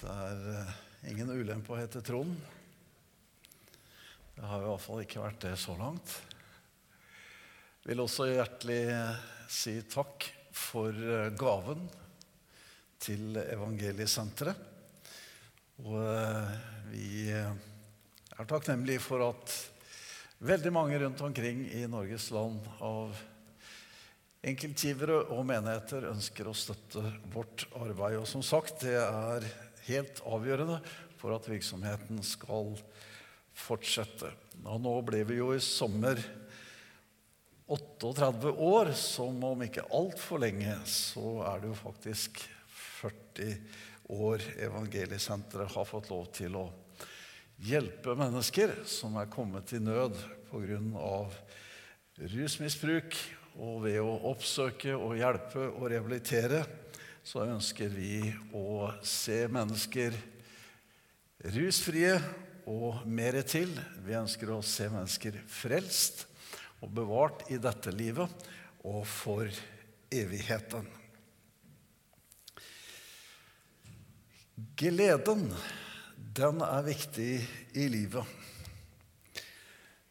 det er eh, ingen ulempe å hete Trond. Det har i hvert fall ikke vært det så langt. Jeg vil også hjertelig eh, si takk for eh, gaven til Evangeliesenteret. Og vi er takknemlige for at veldig mange rundt omkring i Norges land av enkeltgivere og menigheter ønsker å støtte vårt arbeid. Og som sagt, det er helt avgjørende for at virksomheten skal fortsette. Og nå ble vi jo i sommer 38 år, som om ikke altfor lenge, så er det jo faktisk 40 år Evangeliesenteret har fått lov til å hjelpe mennesker som er kommet i nød pga. rusmisbruk. Og ved å oppsøke og hjelpe og rehabilitere så ønsker vi å se mennesker rusfrie og mer til. Vi ønsker å se mennesker frelst og bevart i dette livet og for evigheten. Gleden, den er viktig i livet.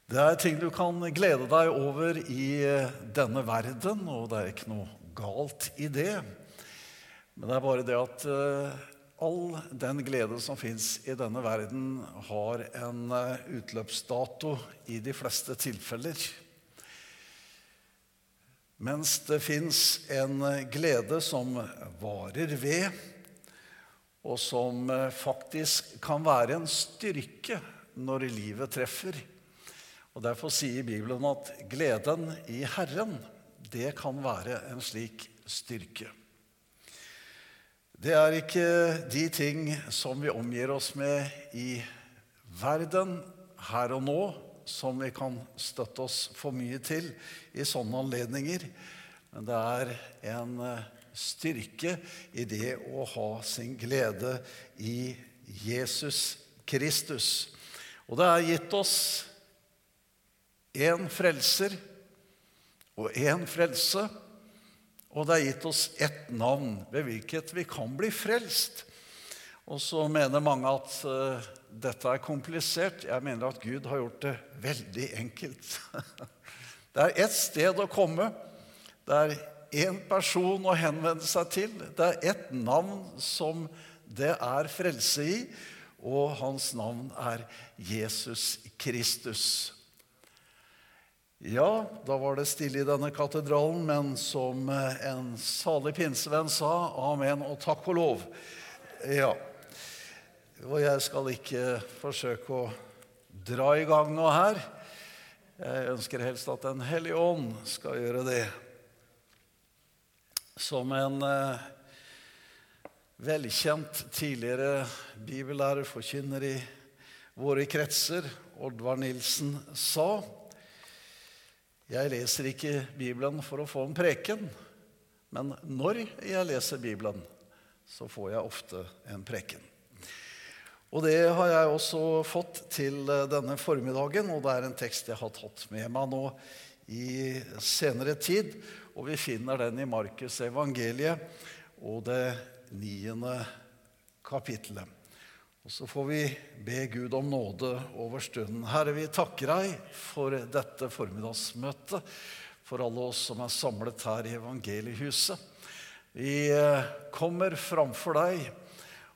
Det er ting du kan glede deg over i denne verden, og det er ikke noe galt i det. Men det er bare det at uh, all den glede som fins i denne verden, har en uh, utløpsdato i de fleste tilfeller. Mens det fins en uh, glede som varer ved, og som faktisk kan være en styrke når livet treffer. Og Derfor sier Bibelen at gleden i Herren, det kan være en slik styrke. Det er ikke de ting som vi omgir oss med i verden her og nå, som vi kan støtte oss for mye til i sånne anledninger. Men det er en eh, styrke i det å ha sin glede i Jesus Kristus. Og det er gitt oss én frelser og én frelse. Og det er gitt oss ett navn ved hvilket vi kan bli frelst. Og så mener mange at uh, dette er komplisert. Jeg mener at Gud har gjort det veldig enkelt. det er ett sted å komme. Det er én person å henvende seg til. Det er ett navn som det er frelse i, og hans navn er Jesus Kristus. Ja, da var det stille i denne katedralen, men som eh, en salig pinsevenn sa, amen og takk og lov. Ja. Og jeg skal ikke forsøke å dra i gang noe her. Jeg ønsker helst at Den hellige ånd skal gjøre det. Som en eh, velkjent tidligere bibellærer, forkynner i våre kretser, Oddvar Nilsen, sa jeg leser ikke Bibelen for å få en preken, men når jeg leser Bibelen, så får jeg ofte en preken. Og det har jeg også fått til eh, denne formiddagen, og det er en tekst jeg har tatt med meg nå i senere tid. Og vi finner den i Markus evangeliet og det niende kapittelet. Og så får vi be Gud om nåde over stunden. Herre, vi takker deg for dette formiddagsmøtet, for alle oss som er samlet her i evangeliehuset. Vi eh, kommer framfor deg,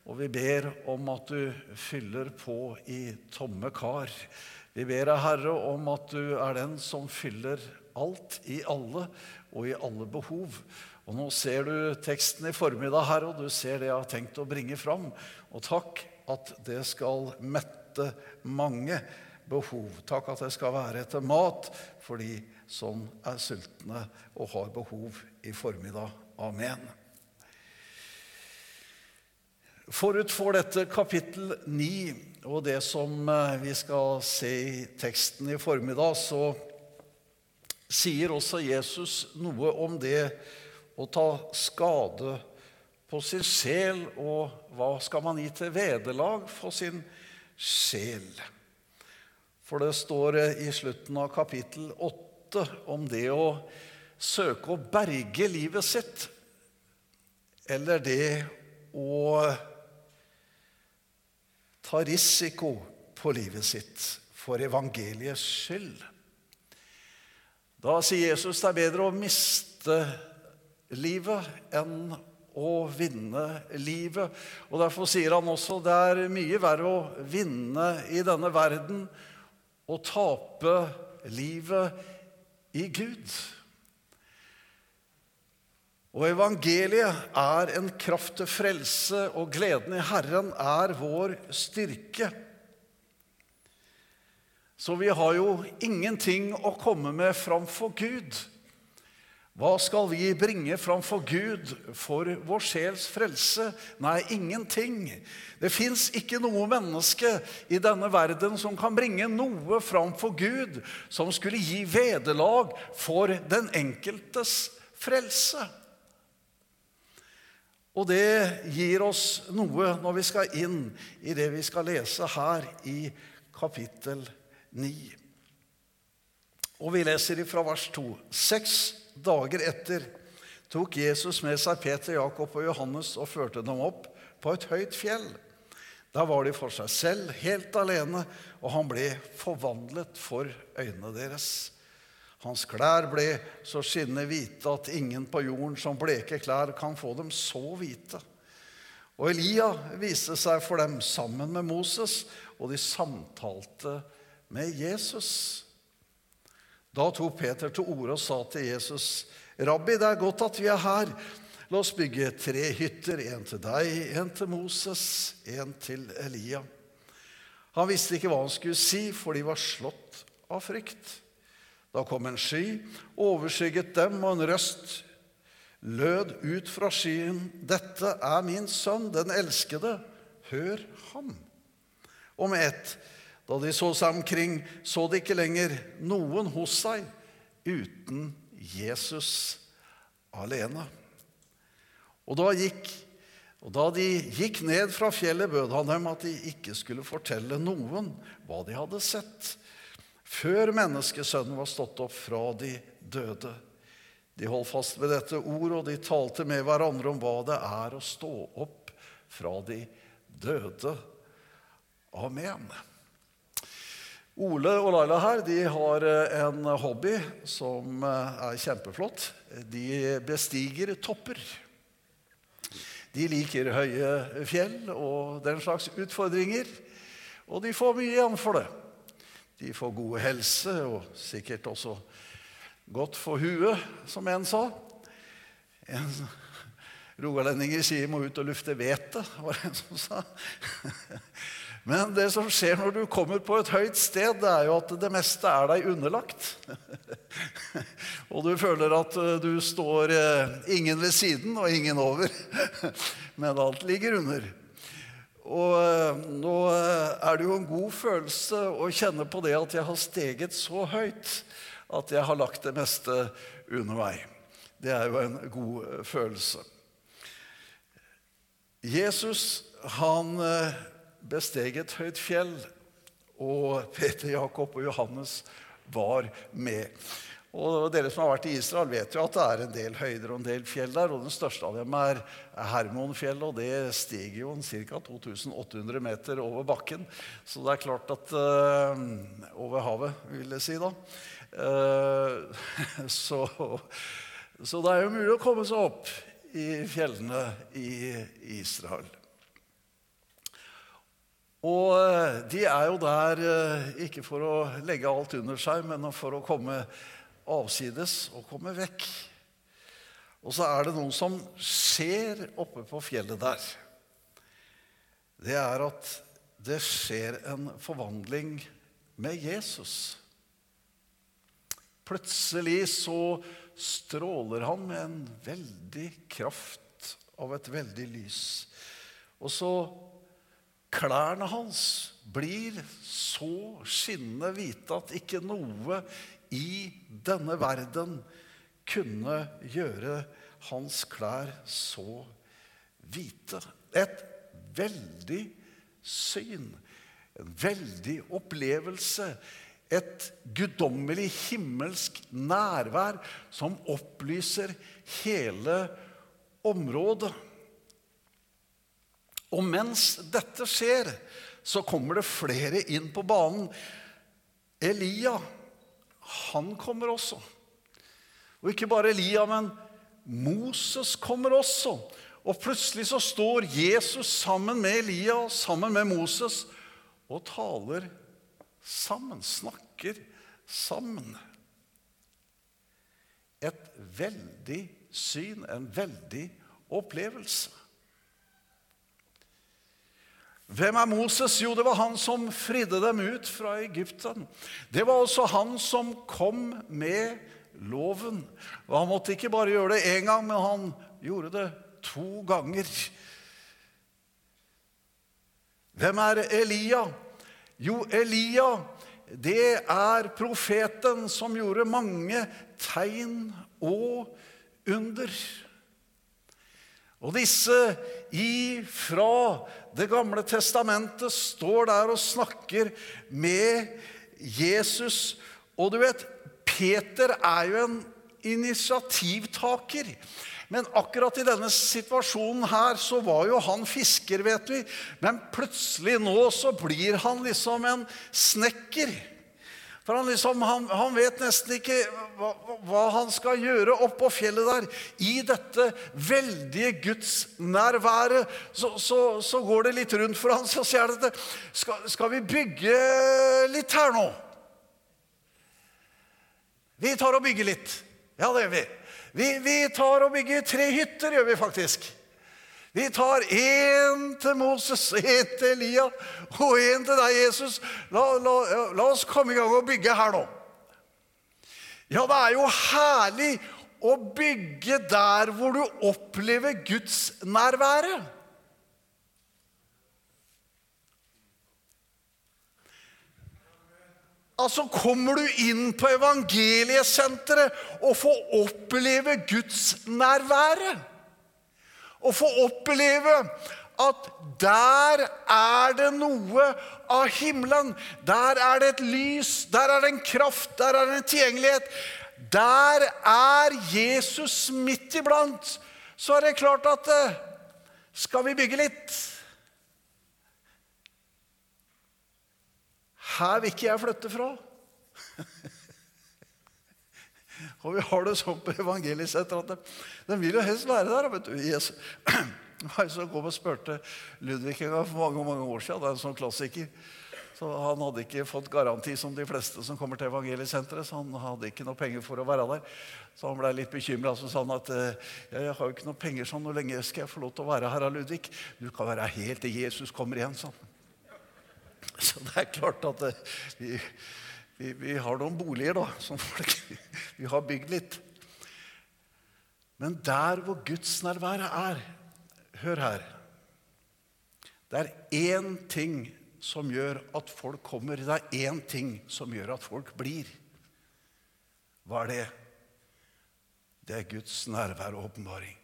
og vi ber om at du fyller på i tomme kar. Vi ber deg, Herre, om at du er den som fyller alt i alle og i alle behov. Og Nå ser du teksten i formiddag, Herre, og du ser det jeg har tenkt å bringe fram. Og takk at det skal mette mange behov. Takk at det skal være etter mat for de som er sultne og har behov i formiddag. Amen. Forut for dette kapittel 9 og det som eh, vi skal se i teksten i formiddag, så sier også Jesus noe om det å ta skade på sin sjel, og hva skal man gi til vederlag for sin sjel? For det står i slutten av kapittel 8 om det å søke å berge livet sitt, eller det å ta risiko på livet sitt for evangeliets skyld. Da sier Jesus det er bedre å miste livet enn å vinne livet. Og Derfor sier han også det er mye verre å vinne i denne verden og tape livet i Gud. Og evangeliet er en kraft til frelse, og gleden i Herren er vår styrke. Så vi har jo ingenting å komme med framfor Gud. Hva skal vi bringe framfor Gud for vår sjels frelse? Nei, ingenting. Det fins ikke noe menneske i denne verden som kan bringe noe framfor Gud som skulle gi vederlag for den enkeltes frelse. Og det gir oss noe når vi skal inn i det vi skal lese her i kapittel 9. Og vi leser fra vers 2. Seks dager etter tok Jesus med seg Peter, Jakob og Johannes og førte dem opp på et høyt fjell. Der var de for seg selv, helt alene, og han ble forvandlet for øynene deres. Hans klær ble så skinnende hvite at ingen på jorden som bleke klær kan få dem så hvite. Og Elia viste seg for dem sammen med Moses, og de samtalte med Jesus. Da tok Peter til orde og sa til Jesus, 'Rabbi, det er godt at vi er her. La oss bygge tre hytter, en til deg, en til Moses, en til Elia.' Han visste ikke hva han skulle si, for de var slått av frykt. Da kom en sky, overskygget dem, og en røst lød ut fra skyen. Dette er min sønn, den elskede. Hør ham. Og med ett, da de så seg omkring, så de ikke lenger noen hos seg uten Jesus alene. Og da, gikk, og da de gikk ned fra fjellet, bød han dem at de ikke skulle fortelle noen hva de hadde sett før menneskesønnen var stått opp fra de døde. De holdt fast ved dette ordet, og de talte med hverandre om hva det er å stå opp fra de døde. Amen. Ole og Laila her de har eh, en hobby som eh, er kjempeflott. De bestiger topper. De liker høye fjell og den slags utfordringer, og de får mye igjen for det. De får god helse og sikkert også godt for huet, som en sa. En Rogalendinger sier 'må ut og lufte hvete', var det en som sa. Men det som skjer når du kommer på et høyt sted, det er jo at det meste er deg underlagt. Og du føler at eh, du står eh, ingen ved siden og ingen over, men alt ligger under. Og eh, nå er det jo en god følelse å kjenne på det at jeg har steget så høyt at jeg har lagt det meste under meg. Det er jo en god følelse. Jesus han besteg et høyt fjell, og Peter, Jakob og Johannes var med. Og Dere som har vært i Israel, vet jo at det er en del høyder og en del fjell der. og Den største av dem er Hermonfjellet, og det stiger jo ca. 2800 meter over bakken. Så det er klart at uh, Over havet, vil jeg si da. Uh, så, så det er jo mulig å komme seg opp i fjellene i Israel. Og eh, de er jo der ikke for å legge alt under seg, men for å komme avsides og komme vekk. Og så er det noe som skjer oppe på fjellet der. Det er at det skjer en forvandling med Jesus. Plutselig så stråler han med en veldig kraft av et veldig lys. Og så Klærne hans blir så skinnende hvite at ikke noe i denne verden kunne gjøre hans klær så hvite. Et veldig syn, en veldig opplevelse. Et guddommelig himmelsk nærvær som opplyser hele området. Og mens dette skjer, så kommer det flere inn på banen. Elia, han kommer også. Og ikke bare Elia, men Moses kommer også. Og plutselig så står Jesus sammen med Elia og sammen med Moses og taler sammen, snakker sammen. Et veldig syn, en veldig opplevelse. Hvem er Moses? Jo, det var han som fridde dem ut fra Egypten. Det var også han som kom med loven. Og han måtte ikke bare gjøre det én gang, men han gjorde det to ganger. Hvem er Elia? Jo, Elia, det er profeten som gjorde mange tegn og under. Og disse ifra Det gamle testamentet står der og snakker med Jesus. Og du vet, Peter er jo en initiativtaker. Men akkurat i denne situasjonen her så var jo han fisker, vet vi. Men plutselig nå så blir han liksom en snekker. For han, liksom, han, han vet nesten ikke hva, hva, han skal gjøre oppå fjellet der. I dette veldige gudsnærværet så, så, så går det litt rundt for han, så sier han dette. skal, skal vi bygge litt her nå? Vi tar og bygger litt. Ja, det gjør vi. Vi, vi tar og bygger tre hytter, gjør vi faktisk. Vi tar én til Moses, én til Elia og én til deg, Jesus. La, la, la, oss komme i gang og bygge her nå. Ja, det er jo herlig å bygge der hvor du opplever Guds nærvære. Altså Kommer du inn på evangeliesenteret og får oppleve Guds nærvære og få oppleve at der er det noe av himmelen. Der er det et lys, der er det en kraft, der er det en tilgjengelighet. Der er Jesus midt iblant. Så er det klart at eh, Skal vi bygge litt? Her vil ikke jeg flytte fra. Og vi har det sånn på evangeliesenteret at de, vil jo helst være der. vet du. Jesus. Jeg så kom og spurte Ludvig en gang for mange mange år siden. Det er en sånn klassiker. Så Han hadde ikke fått garanti som de fleste som kommer til evangeliesenteret. Så han hadde ikke noe penger for å være der. Så han ble litt bekymra. Så sa han at jeg har jo ikke noe penger sånn. Hvor lenge skal jeg få lov til å være her, Ludvig? Du kan være helt til Jesus kommer igjen, sånn. Så det er klart at vi, vi, vi, har noen boliger, da, som folk Vi har bygd litt. Men der hvor gudsnærværet er Hør her. Det er én ting som gjør at folk kommer. Det er én ting som gjør at folk blir. Hva er det? Det er Guds nærvær og åpenbaring.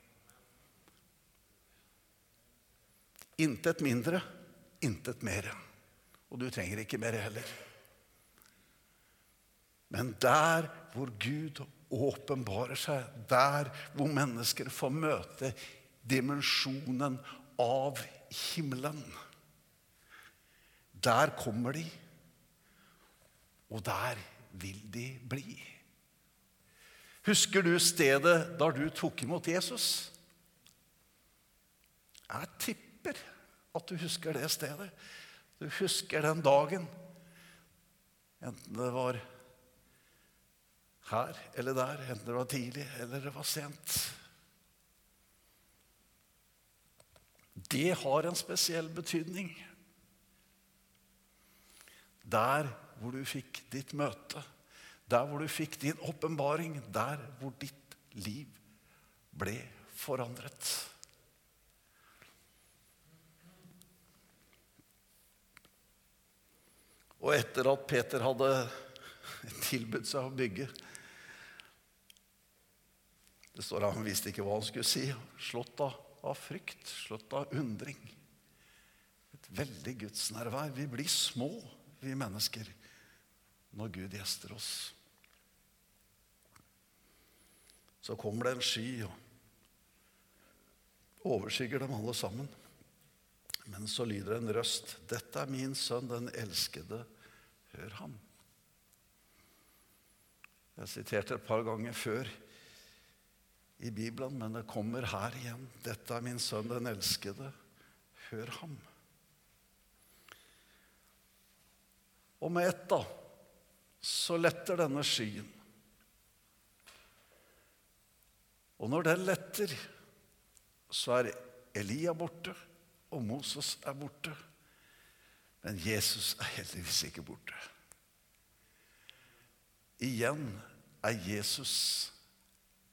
Intet mindre, intet mer. Og du trenger ikke mer heller. Men der hvor Gud åpenbarer seg, der hvor mennesker får møte dimensjonen av himmelen, der kommer de, og der vil de bli. Husker du stedet da du tok imot Jesus? Jeg tipper at du husker det stedet. Du husker den dagen. Enten det var her eller der, enten det var tidlig eller det var sent. Det har en spesiell betydning. Der hvor du fikk ditt møte, der hvor du fikk din åpenbaring, der hvor ditt liv ble forandret. Og etter at Peter hadde tilbudt seg å bygge det står at Han visste ikke hva han skulle si. Slått av, av frykt, slått av undring. Et veldig gudsnærvær. Vi blir små, vi mennesker, når Gud gjester oss. Så kommer det en sky og overskygger dem alle sammen. Men så lyder en røst. Dette er min sønn, den elskede. Hør ham. Jeg siterte et par ganger før i Bibelen, men det kommer her igjen. Dette er min sønn, den elskede. Hør ham. Og med ett, da, så letter denne skyen. Og når den letter, så er Elia borte, og Moses er borte. Men Jesus er heldigvis ikke borte. Igjen er Jesus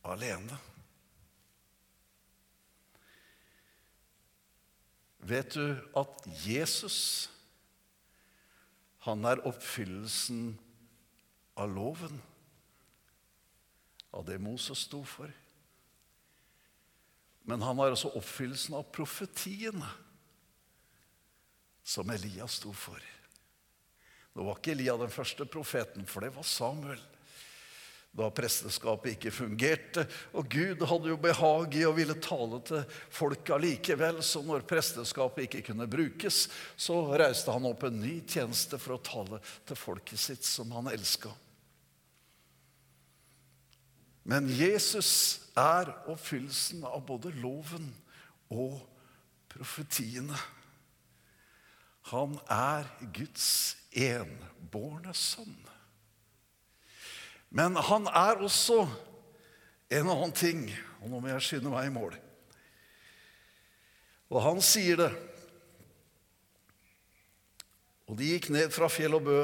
alene. Vet du at Jesus, han er oppfyllelsen av loven? Av det Moses sto for. Men han var også oppfyllelsen av profetiene som Elias sto for. Nå var ikke Elia den første profeten, for det var Samuel. Da presteskapet ikke fungerte, og Gud hadde jo behag i å ville tale til folka allikevel, så når presteskapet ikke kunne brukes, så reiste han opp en ny tjeneste for å tale til folket sitt, som han elska. Men Jesus er oppfyllelsen av både loven og profetiene. Han er Guds enbårne sønn. Men han er også en annen ting, og nå må jeg skynde meg i mål. Og han sier det. Og de gikk ned fra fjell og bø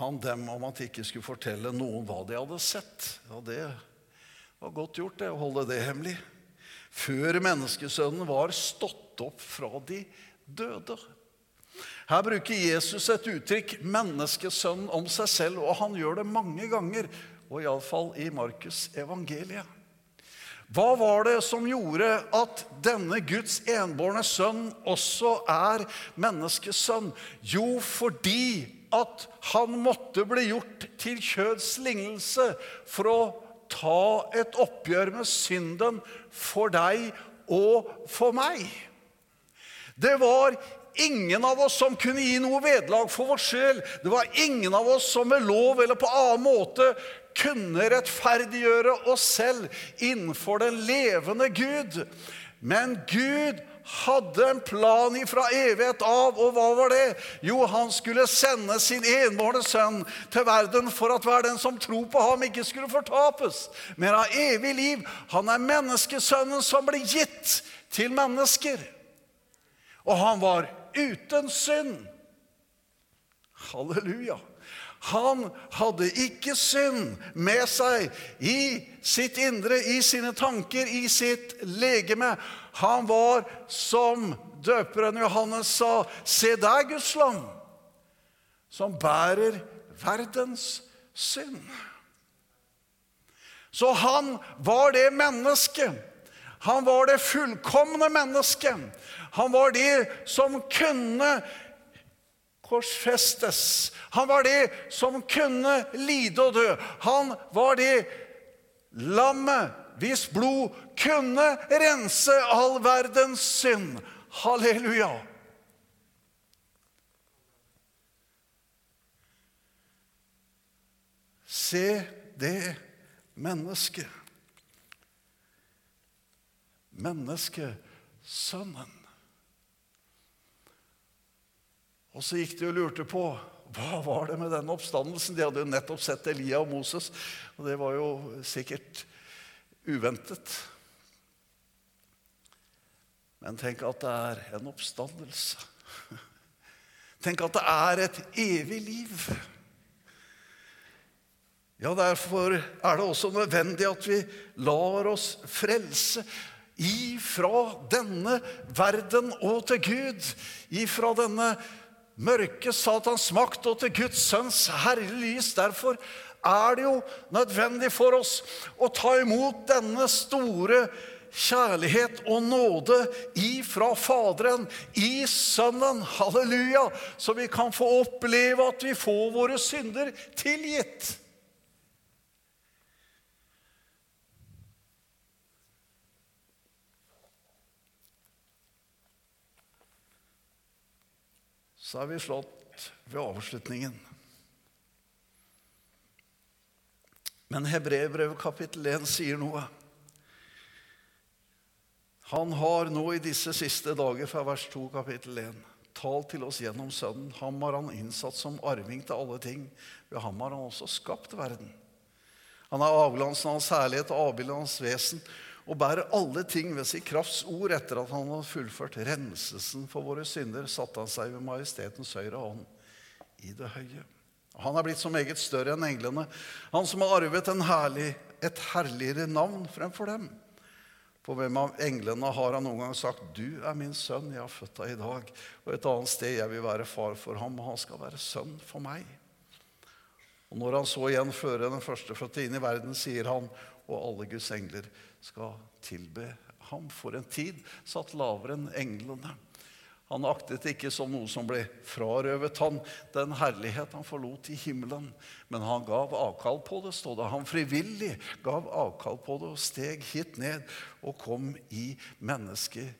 han dem om at de ikke skulle fortelle noen hva de hadde sett. Ja, det var godt gjort, det, å holde det hemmelig. Før menneskesønnen var stått opp fra de døde. Her bruker Jesus et uttrykk 'menneskesønn' om seg selv, og han gjør det mange ganger, og iallfall i Markus' evangeliet. Hva var det som gjorde at denne Guds enbårne sønn også er menneskesønn? Jo, fordi at han måtte bli gjort til kjøds lignelse for å ta et oppgjør med synden for deg og for meg. Det var ingen av oss som kunne gi noe vederlag for vår sjel. Det var ingen av oss som med lov eller på annen måte kunne rettferdiggjøre oss selv innenfor den levende Gud. Men Gud hadde en plan ifra evighet av, og hva var det? Jo, han skulle sende sin enbårne sønn til verden for at hver den som tror på ham, ikke skulle fortapes, men av evig liv. Han er menneskesønnen som ble gitt til mennesker. Og han var uten synd. Halleluja. Han hadde ikke synd med seg i sitt indre, i sine tanker, i sitt legeme. Han var, som døperen Johannes sa, se der, Guds lam, som bærer verdens synd. Så han var det mennesket. Han var det fullkomne mennesket. Han var det som kunne korsfestes. Han var det som kunne lide og dø. Han var det lammet hvis blod kunne rense all verdens synd. Halleluja. Se det mennesket. Menneskesønnen. Og så gikk de og lurte på hva var det med den oppstandelsen. De hadde jo nettopp sett Elia og Moses, og det var jo sikkert uventet. Men tenk at det er en oppstandelse. Tenk at det er et evig liv. Ja, Derfor er det også nødvendig at vi lar oss frelse ifra denne verden og til Gud. Ifra denne mørke Satans makt og til Guds sønns herlige lys. Derfor er det jo nødvendig for oss å ta imot denne store kjærlighet og nåde ifra Faderen, i Sønnen. Halleluja! Så vi kan få oppleve at vi får våre synder tilgitt. Så er vi slått ved avslutningen. Men Hebreerbrevet kapittel 1 sier noe. Han har nå i disse siste dager, fra vers 2 kapittel 1, talt til oss gjennom Sønnen. Ham har han innsatt som arving til alle ting. Ved ham har han også skapt verden. Han er avglansen av hans herlighet og avbildet av hans vesen og bærer alle ting ved sin krafts ord. Etter at han har fullført renselsen for våre synder, satte han seg ved majestetens høyre hånd i det høye. Han er blitt så meget større enn englene, han som har arvet herlig, et herligere navn fremfor dem. For hvem av englene har han noen gang sagt 'Du er min sønn, jeg har født deg i dag', og et annet sted 'Jeg vil være far for ham, og han skal være sønn for meg'. Og når han så igjen fører den førstefødte inn i verden, sier han, og alle Guds engler skal tilbe ham for en tid satt lavere enn englene. Han aktet ikke som noe som ble frarøvet han den herlighet han forlot i himmelen. Men han gav avkall på det, stod det. Han frivillig gav avkall på det og steg hit ned og kom i mennesket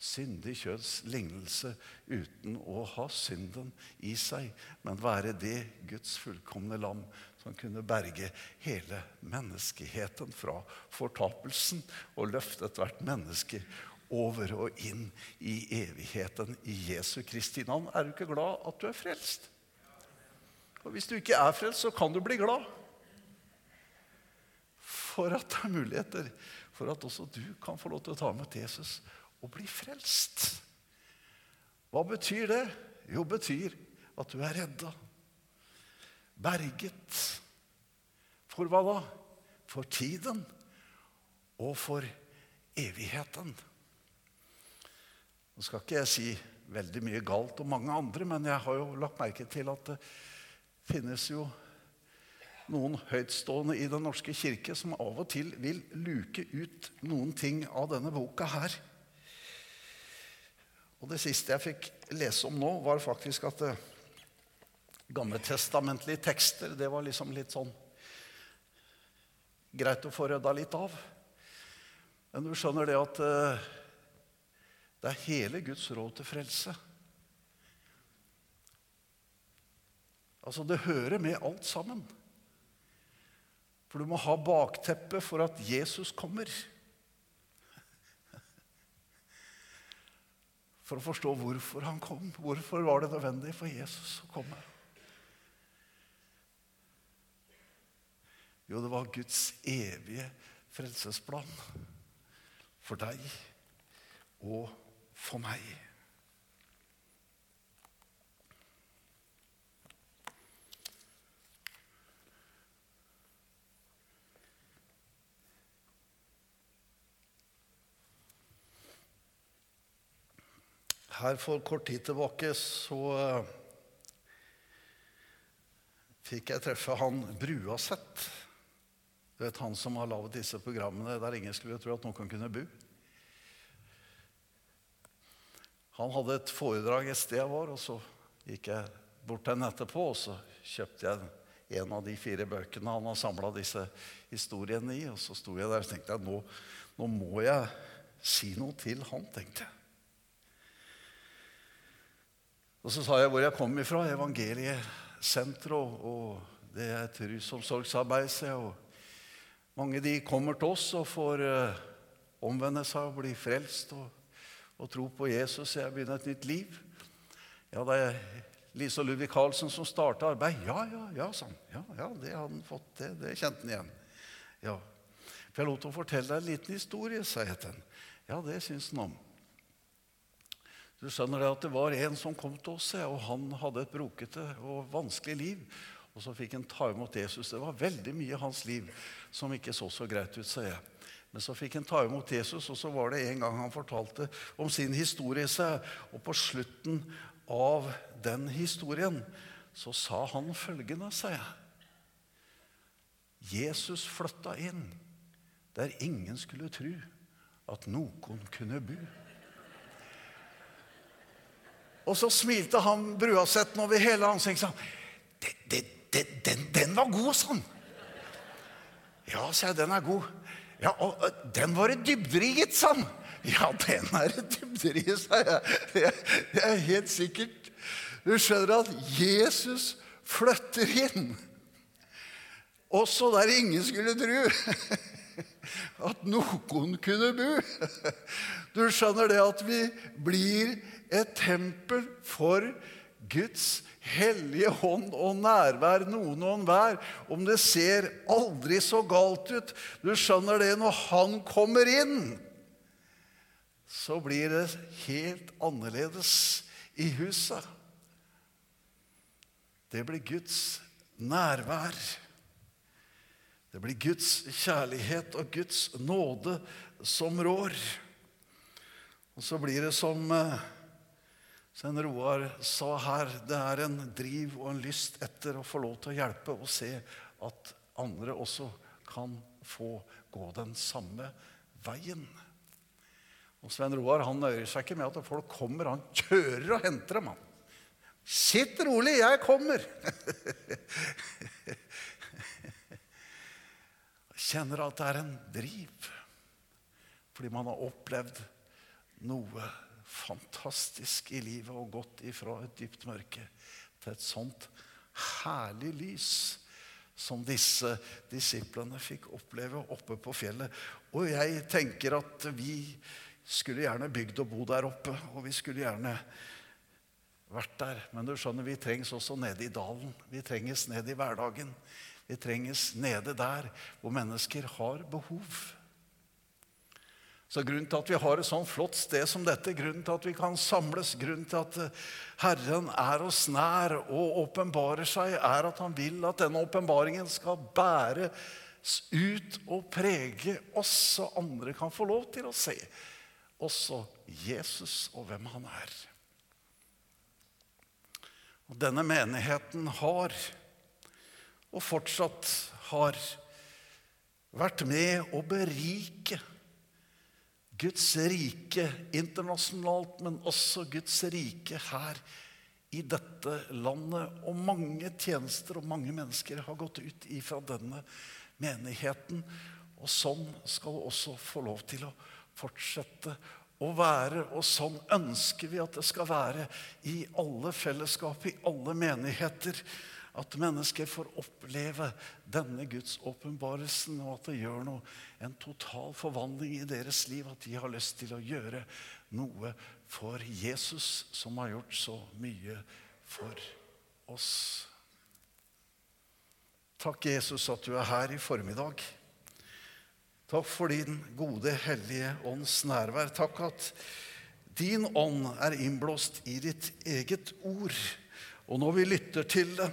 syndig kjøds lignelse uten å ha synden i seg, men være det Guds fullkomne lam som kunne berge hele menneskeheten fra fortapelsen og løfte ethvert menneske over og inn i evigheten i Jesu Kristi navn. Er du ikke glad at du er frelst? Og Hvis du ikke er frelst, så kan du bli glad. For at det er muligheter for at også du kan få lov til å ta med Jesus og bli frelst. Hva betyr det? Jo, betyr at du er redda. Berget. For hva da? For tiden og for evigheten. Nå skal ikke jeg si veldig mye galt om mange andre, men jeg har jo lagt merke til at det finnes jo noen høytstående i Den norske kirke som av og til vil luke ut noen ting av denne boka her. Og Det siste jeg fikk lese om nå, var faktisk at gammeltestamentlige tekster det var liksom litt sånn greit å få rydda litt av. Men du skjønner det at eh, det er hele Guds råd til frelse. Altså, det hører med alt sammen. For du må ha bakteppet for at Jesus kommer. For å forstå hvorfor han kom. Hvorfor var det nødvendig for Jesus å komme? Jo, det var Guds evige frelsesplan for deg og for meg. Her for kort tid tilbake så uh, fikk jeg treffe han Bruaseth. Du vet Han som har laget disse programmene der ingen skulle tro at noen kunne bo. Han hadde et foredrag et sted jeg var, og så gikk jeg bort til ham etterpå, og så kjøpte jeg en av de fire bøkene han har samla disse historiene i. Og så sto jeg der og tenkte jeg, nå, nå må jeg si noe til han, tenkte jeg. Og så sa jeg hvor jeg kom ifra. Evangeliesenteret. Og det er et rusomsorgsarbeid. Og mange de kommer til oss og får uh, omvende seg og bli frelst. og og tro på Jesus, jeg begynner et nytt liv. Ja, det er Lise og Ludvig Carlsen som starta arbeid. Ja, ja, ja, sa han. Ja, ja, det hadde han fått. Det, det kjente han igjen. Ja. For jeg til å fortelle deg en liten historie, sa jeg til ham. Ja, det syns han om. Du skjønner det at det var en som kom til oss, og han hadde et brokete og vanskelig liv. Og så fikk han ta imot Jesus. Det var veldig mye i hans liv som ikke så så greit ut, sa jeg. Men så fikk han ta imot Jesus, og så var det en gang han fortalte om sin historie. seg. Og på slutten av den historien så sa han følgende, sa jeg. Jesus flytta inn der ingen skulle tro at noen kunne bu. Og så smilte han Bruasetten over hele ansiktet og sa den, den, den var god, sånn. Ja, sa jeg, den er god. Ja, og den var det dybder i, sa han. Ja, den er det dybder i, sa jeg. Det er helt sikkert. Du skjønner at Jesus flytter inn. Også der ingen skulle tru at noen kunne bo. Du skjønner det at vi blir et tempel for Guds hellige hånd og nærvær, noen og enhver. Om det ser aldri så galt ut. Du skjønner det når han kommer inn, så blir det helt annerledes i huset. Det blir Guds nærvær. Det blir Guds kjærlighet og Guds nåde som rår. Og så blir det som eh, Svein Roar sa her, det er en driv og en lyst etter å få lov til å hjelpe og se at andre også kan få gå den samme veien. Og Svein Roar han nøyer seg ikke med at folk kommer. Han kjører og henter dem. han. Sitt rolig, jeg kommer! Kjenner at det er en driv fordi man har opplevd noe fantastisk i livet og gått ifra et dypt mørke til et sånt herlig lys som disse disiplene fikk oppleve oppe på fjellet. Og jeg tenker at vi skulle gjerne bygd og bo der oppe, og vi skulle gjerne vært der. Men du skjønner, vi trengs også nede i dalen. Vi trenges nede i hverdagen. Vi trenges nede der hvor mennesker har behov. Så Grunnen til at vi har et sånn flott sted som dette, grunnen til at vi kan samles, grunnen til at eh, Herren er oss nær og åpenbarer seg, er at han vil at denne åpenbaringen skal bæres ut og prege oss, så andre kan få lov til å se også Jesus og hvem han er. Og Denne menigheten har, og fortsatt har, vært med å berike Guds rike internasjonalt, men også Guds rike her i dette landet. Og mange tjenester og mange mennesker har gått ut ifra denne menigheten. Og sånn skal det også få lov til å fortsette å være. Og sånn ønsker vi at det skal være i alle fellesskap, i alle menigheter. At mennesker får oppleve denne Guds åpenbarelsen, og at det gjør noe, en total forvandling i deres liv. At de har lyst til å gjøre noe for Jesus, som har gjort så mye for oss. Takk, Jesus, at du er her i formiddag. Takk for din gode, hellige ånds nærvær. Takk at din ånd er innblåst i ditt eget ord. Og når vi lytter til det,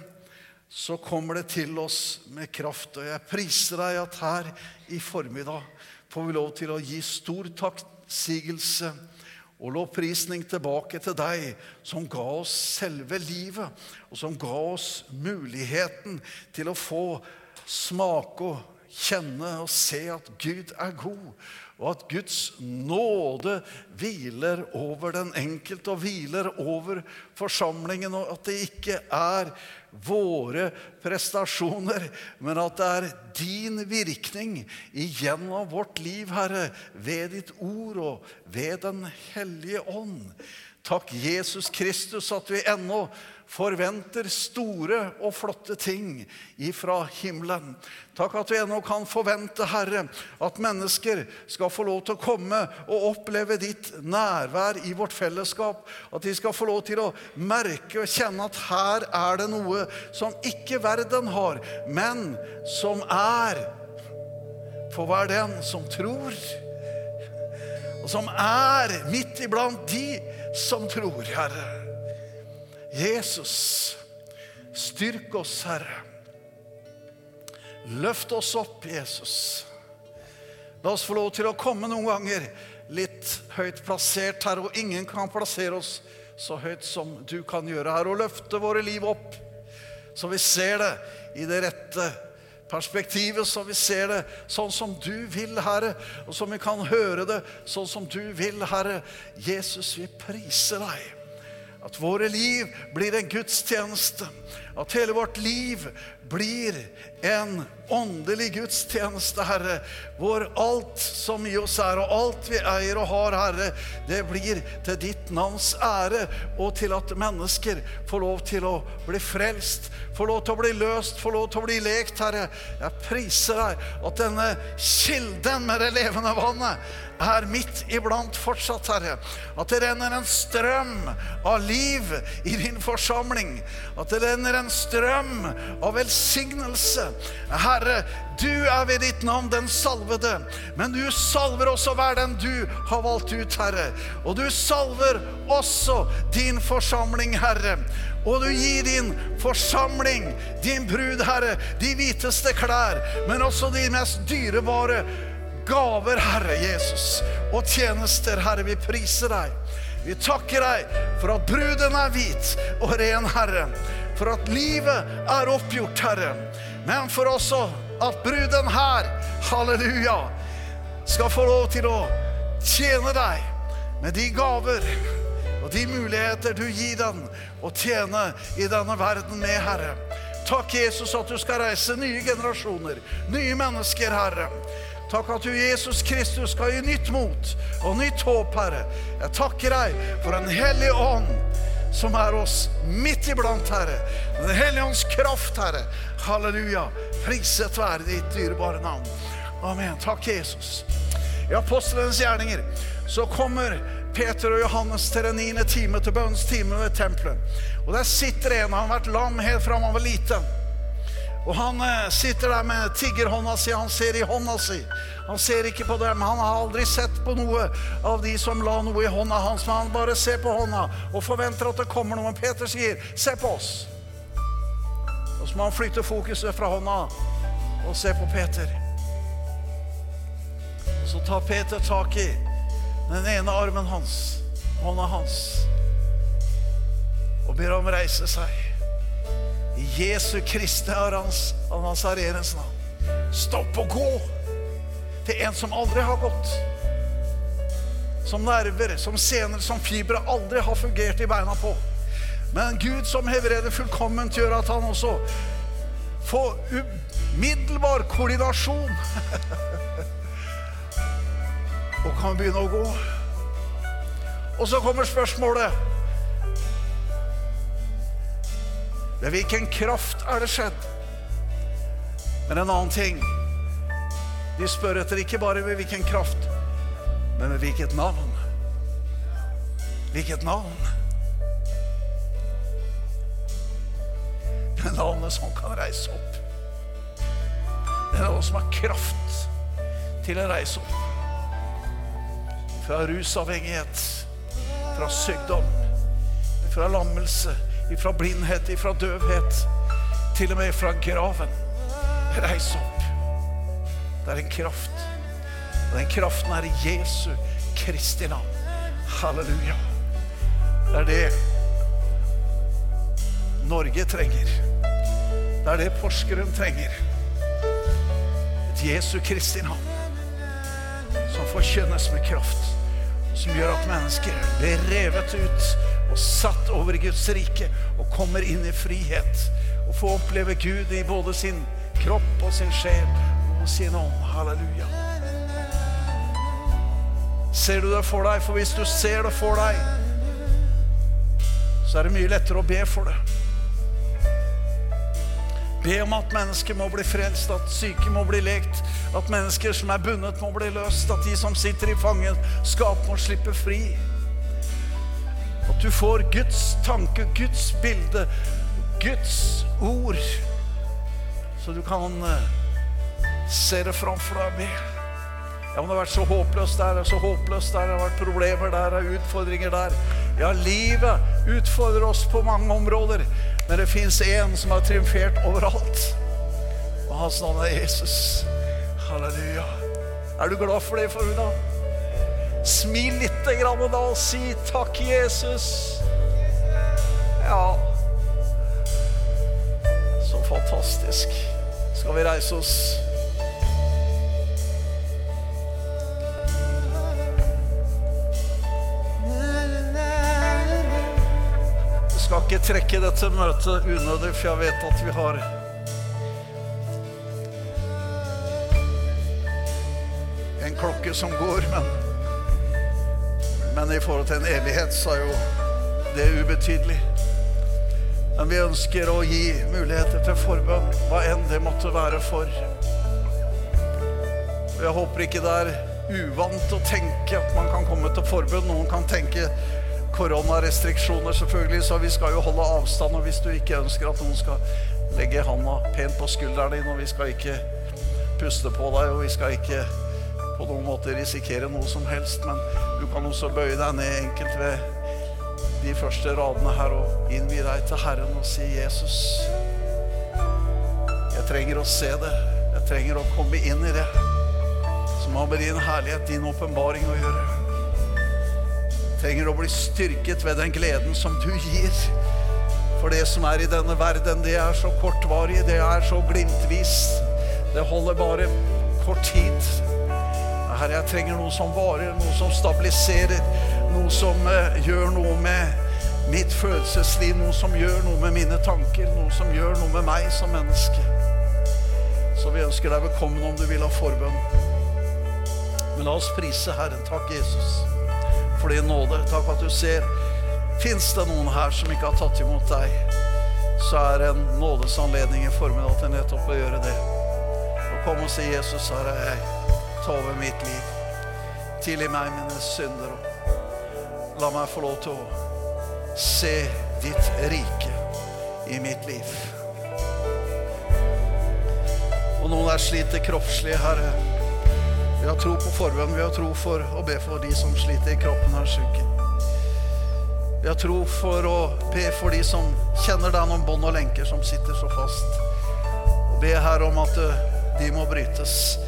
så kommer det til oss med kraft. Og jeg priser deg at her i formiddag får vi lov til å gi stor takksigelse og lovprisning tilbake til deg, som ga oss selve livet, og som ga oss muligheten til å få smake og kjenne og se at Gud er god, og at Guds nåde hviler over den enkelte og hviler over forsamlingen, og at det ikke er våre prestasjoner, men at det er din virkning igjennom vårt liv, Herre, ved ditt ord og ved Den hellige ånd. Takk, Jesus Kristus, at vi ennå forventer store og flotte ting ifra himmelen. Takk at vi ennå kan forvente, Herre, at mennesker skal få lov til å komme og oppleve ditt nærvær i vårt fellesskap. At de skal få lov til å merke og kjenne at her er det noe som ikke verden har, men som er for hver den som tror, og som er midt iblant de som tror, Herre. Jesus, styrk oss, Herre. Løft oss opp, Jesus. La oss få lov til å komme noen ganger litt høyt plassert her, og ingen kan plassere oss så høyt som du kan gjøre her, og løfte våre liv opp, så vi ser det i det rette perspektivet, så vi ser det sånn som du vil, Herre, og som vi kan høre det sånn som du vil, Herre. Jesus, vi priser deg At våre liv blir en gudstjeneste. At hele vårt liv blir en åndelig gudstjeneste, Herre. Hvor alt som i oss er, og alt vi eier og har, Herre, det blir til ditt navns ære, og til at mennesker får lov til å bli frelst, får lov til å bli løst, får lov til å bli lekt, Herre. Jeg priser deg at denne kilden med det levende vannet er midt iblant fortsatt, Herre. At det renner en strøm av liv i din forsamling. At det renner en strøm av velsignelse. Herre, du er ved ditt navn den salvede, men du salver også hver den du har valgt ut, Herre. Og du salver også din forsamling, Herre. Og du gir din forsamling, din brud, Herre, de hviteste klær, men også de mest dyrebare gaver, Herre Jesus, og tjenester, Herre. Vi priser deg. Vi takker deg for at bruden er hvit og ren, Herre. For at livet er oppgjort, Herre. Men for også at bruden her, halleluja, skal få lov til å tjene deg med de gaver og de muligheter du gir den å tjene i denne verden med, Herre. Takk, Jesus, at du skal reise nye generasjoner, nye mennesker, Herre. Takk at du, Jesus Kristus, skal gi nytt mot og nytt håp, Herre. Jeg takker deg for en hellig ånd som er oss midt iblant, Herre. Den hellige ånds kraft, Herre. Halleluja. Priset være ditt dyrebare navn. Amen. Takk, Jesus. I apostelens gjerninger så kommer Peter og Johannes til den niende time, til bønnens ved tempelet. Og der sitter en, han har vært lam helt fra han var liten. Og han eh, sitter der med tiggerhånda si, han ser i hånda si. Han ser ikke på dem. Han har aldri sett på noe av de som la noe i hånda hans, men han bare ser på hånda og forventer at det kommer noe. Men Peter sier, 'Se på oss'. Og så må han flytte fokuset fra hånda og se på Peter. Så tar Peter tak i den ene armen hans, hånda hans, og ber ham reise seg. Jesu Kristi av Nazarenes navn. Stopp og gå til en som aldri har gått. Som nerver, som sener, som fibre aldri har fungert i beina på. Men Gud som helbreder fullkomment, gjør at han også får umiddelbar koordinasjon. og kan begynne å gå. Og så kommer spørsmålet Ved hvilken kraft er det skjedd? Men en annen ting De spør etter ikke bare ved hvilken kraft, men ved hvilket navn. Hvilket navn? Det navnet som kan reise opp. Det navnet som har kraft til å reise opp. Fra rusavhengighet, fra sykdom, fra lammelse ifra blindhet, ifra døvhet, til og med fra graven. Reis opp. Det er en kraft. Og den kraften er i Jesu Kristi navn. Halleluja. Det er det Norge trenger. Det er det Porsgrunn trenger. Et Jesu Kristi navn som forkynnes med kraft, som gjør at mennesker blir revet ut og satt over Guds rike og kommer inn i frihet og får oppleve Gud i både sin kropp og sin sjel og sin ånd. Halleluja. Ser du det for deg? For hvis du ser det for deg, så er det mye lettere å be for det. Be om at mennesker må bli frelst, at syke må bli lekt, at mennesker som er bundet, må bli løst, at de som sitter i fangenskap, må slippe fri. At du får Guds tanke, Guds bilde, Guds ord, så du kan eh, se det framfor deg med. Ja, men det har vært så håpløst der, så håpløst der, det har vært problemer der, det er utfordringer der. Ja, livet utfordrer oss på mange områder, men det fins én som har triumfert overalt. Og hans navn er Jesus. Halleluja. Er du glad for det, Foruna? Smil lite grann da og si 'takk, Jesus'. Ja Så fantastisk. Skal vi reise oss? ikke trekke dette møtet unødig, for jeg vet at vi har en klokke som går, men, men i forhold til en evighet så er jo det ubetydelig. Men vi ønsker å gi muligheter til forbønn, hva enn det måtte være for. Og jeg håper ikke det er uvant å tenke at man kan komme til forbønn. Noen kan tenke koronarestriksjoner, selvfølgelig, så vi skal jo holde avstand. Og hvis du ikke ønsker at noen skal legge handa pent på skulderen din, og vi skal ikke puste på deg, og vi skal ikke på noen måte risikere noe som helst, men kan også bøye deg ned enkelt ved de første radene her og innvie deg til Herren og si, 'Jesus, jeg trenger å se det. Jeg trenger å komme inn i det som har med din herlighet, din åpenbaring å gjøre. Jeg trenger å bli styrket ved den gleden som du gir. For det som er i denne verden, det er så kortvarig, det er så glimtvis. Det holder bare kort tid. Herre, jeg trenger noe som varer, noe som stabiliserer, noe som uh, gjør noe med mitt følelsesliv, noe som gjør noe med mine tanker, noe som gjør noe med meg som menneske. Så vi ønsker deg velkommen om du vil ha forbønn. Men la oss prise Herren. Takk, Jesus, for din nåde. Takk at du ser. Fins det noen her som ikke har tatt imot deg, så er en nådesanledning i formiddag til nettopp å gjøre det. Og kom og si, Jesus, her er jeg ta over mitt liv. Tilgi meg mine synder. Og la meg få lov til å se ditt rike i mitt liv. Og noen er sliter kroppslig, Herre. Vi har tro på forbønn. Vi har tro for å be for de som sliter i kroppen og er syke. Vi har tro for å be for de som kjenner deg noen bånd og lenker som sitter så fast. Og be her om at de må brytes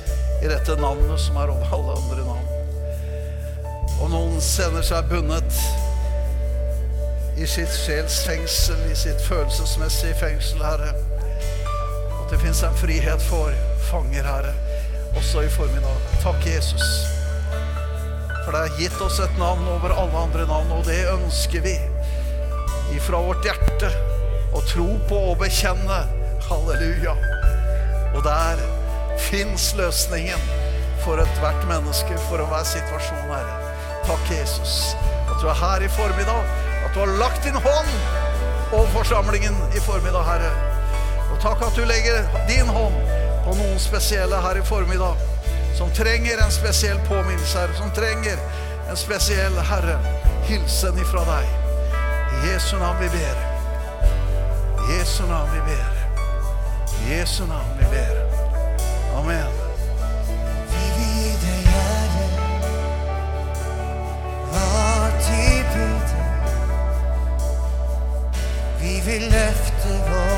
i dette navnet som er over alle andre navn. Og noen sender seg bundet i sitt sjels fengsel, i sitt følelsesmessige fengsel, Herre. At det fins en frihet for fanger, Herre, også i formiddag. Takk, Jesus. For det er gitt oss et navn over alle andre navn, og det ønsker vi ifra vårt hjerte å tro på og bekjenne. Halleluja. Og der fins løsningen for ethvert menneske, for enhver situasjon, Herre. Takk, Jesus, at du er her i formiddag, at du har lagt din hånd over forsamlingen i formiddag, Herre. Og takk at du legger din hånd på noen spesielle her i formiddag, som trenger en spesiell påminnelse, Herre, som trenger en spesiell, Herre, hilsen ifra deg. I Jesu navn vi ber. I Jesu navn vi ber. I Jesu navn vi ber. Amen. Vi vil deg ære, var tilbud. Vi vil løfte vår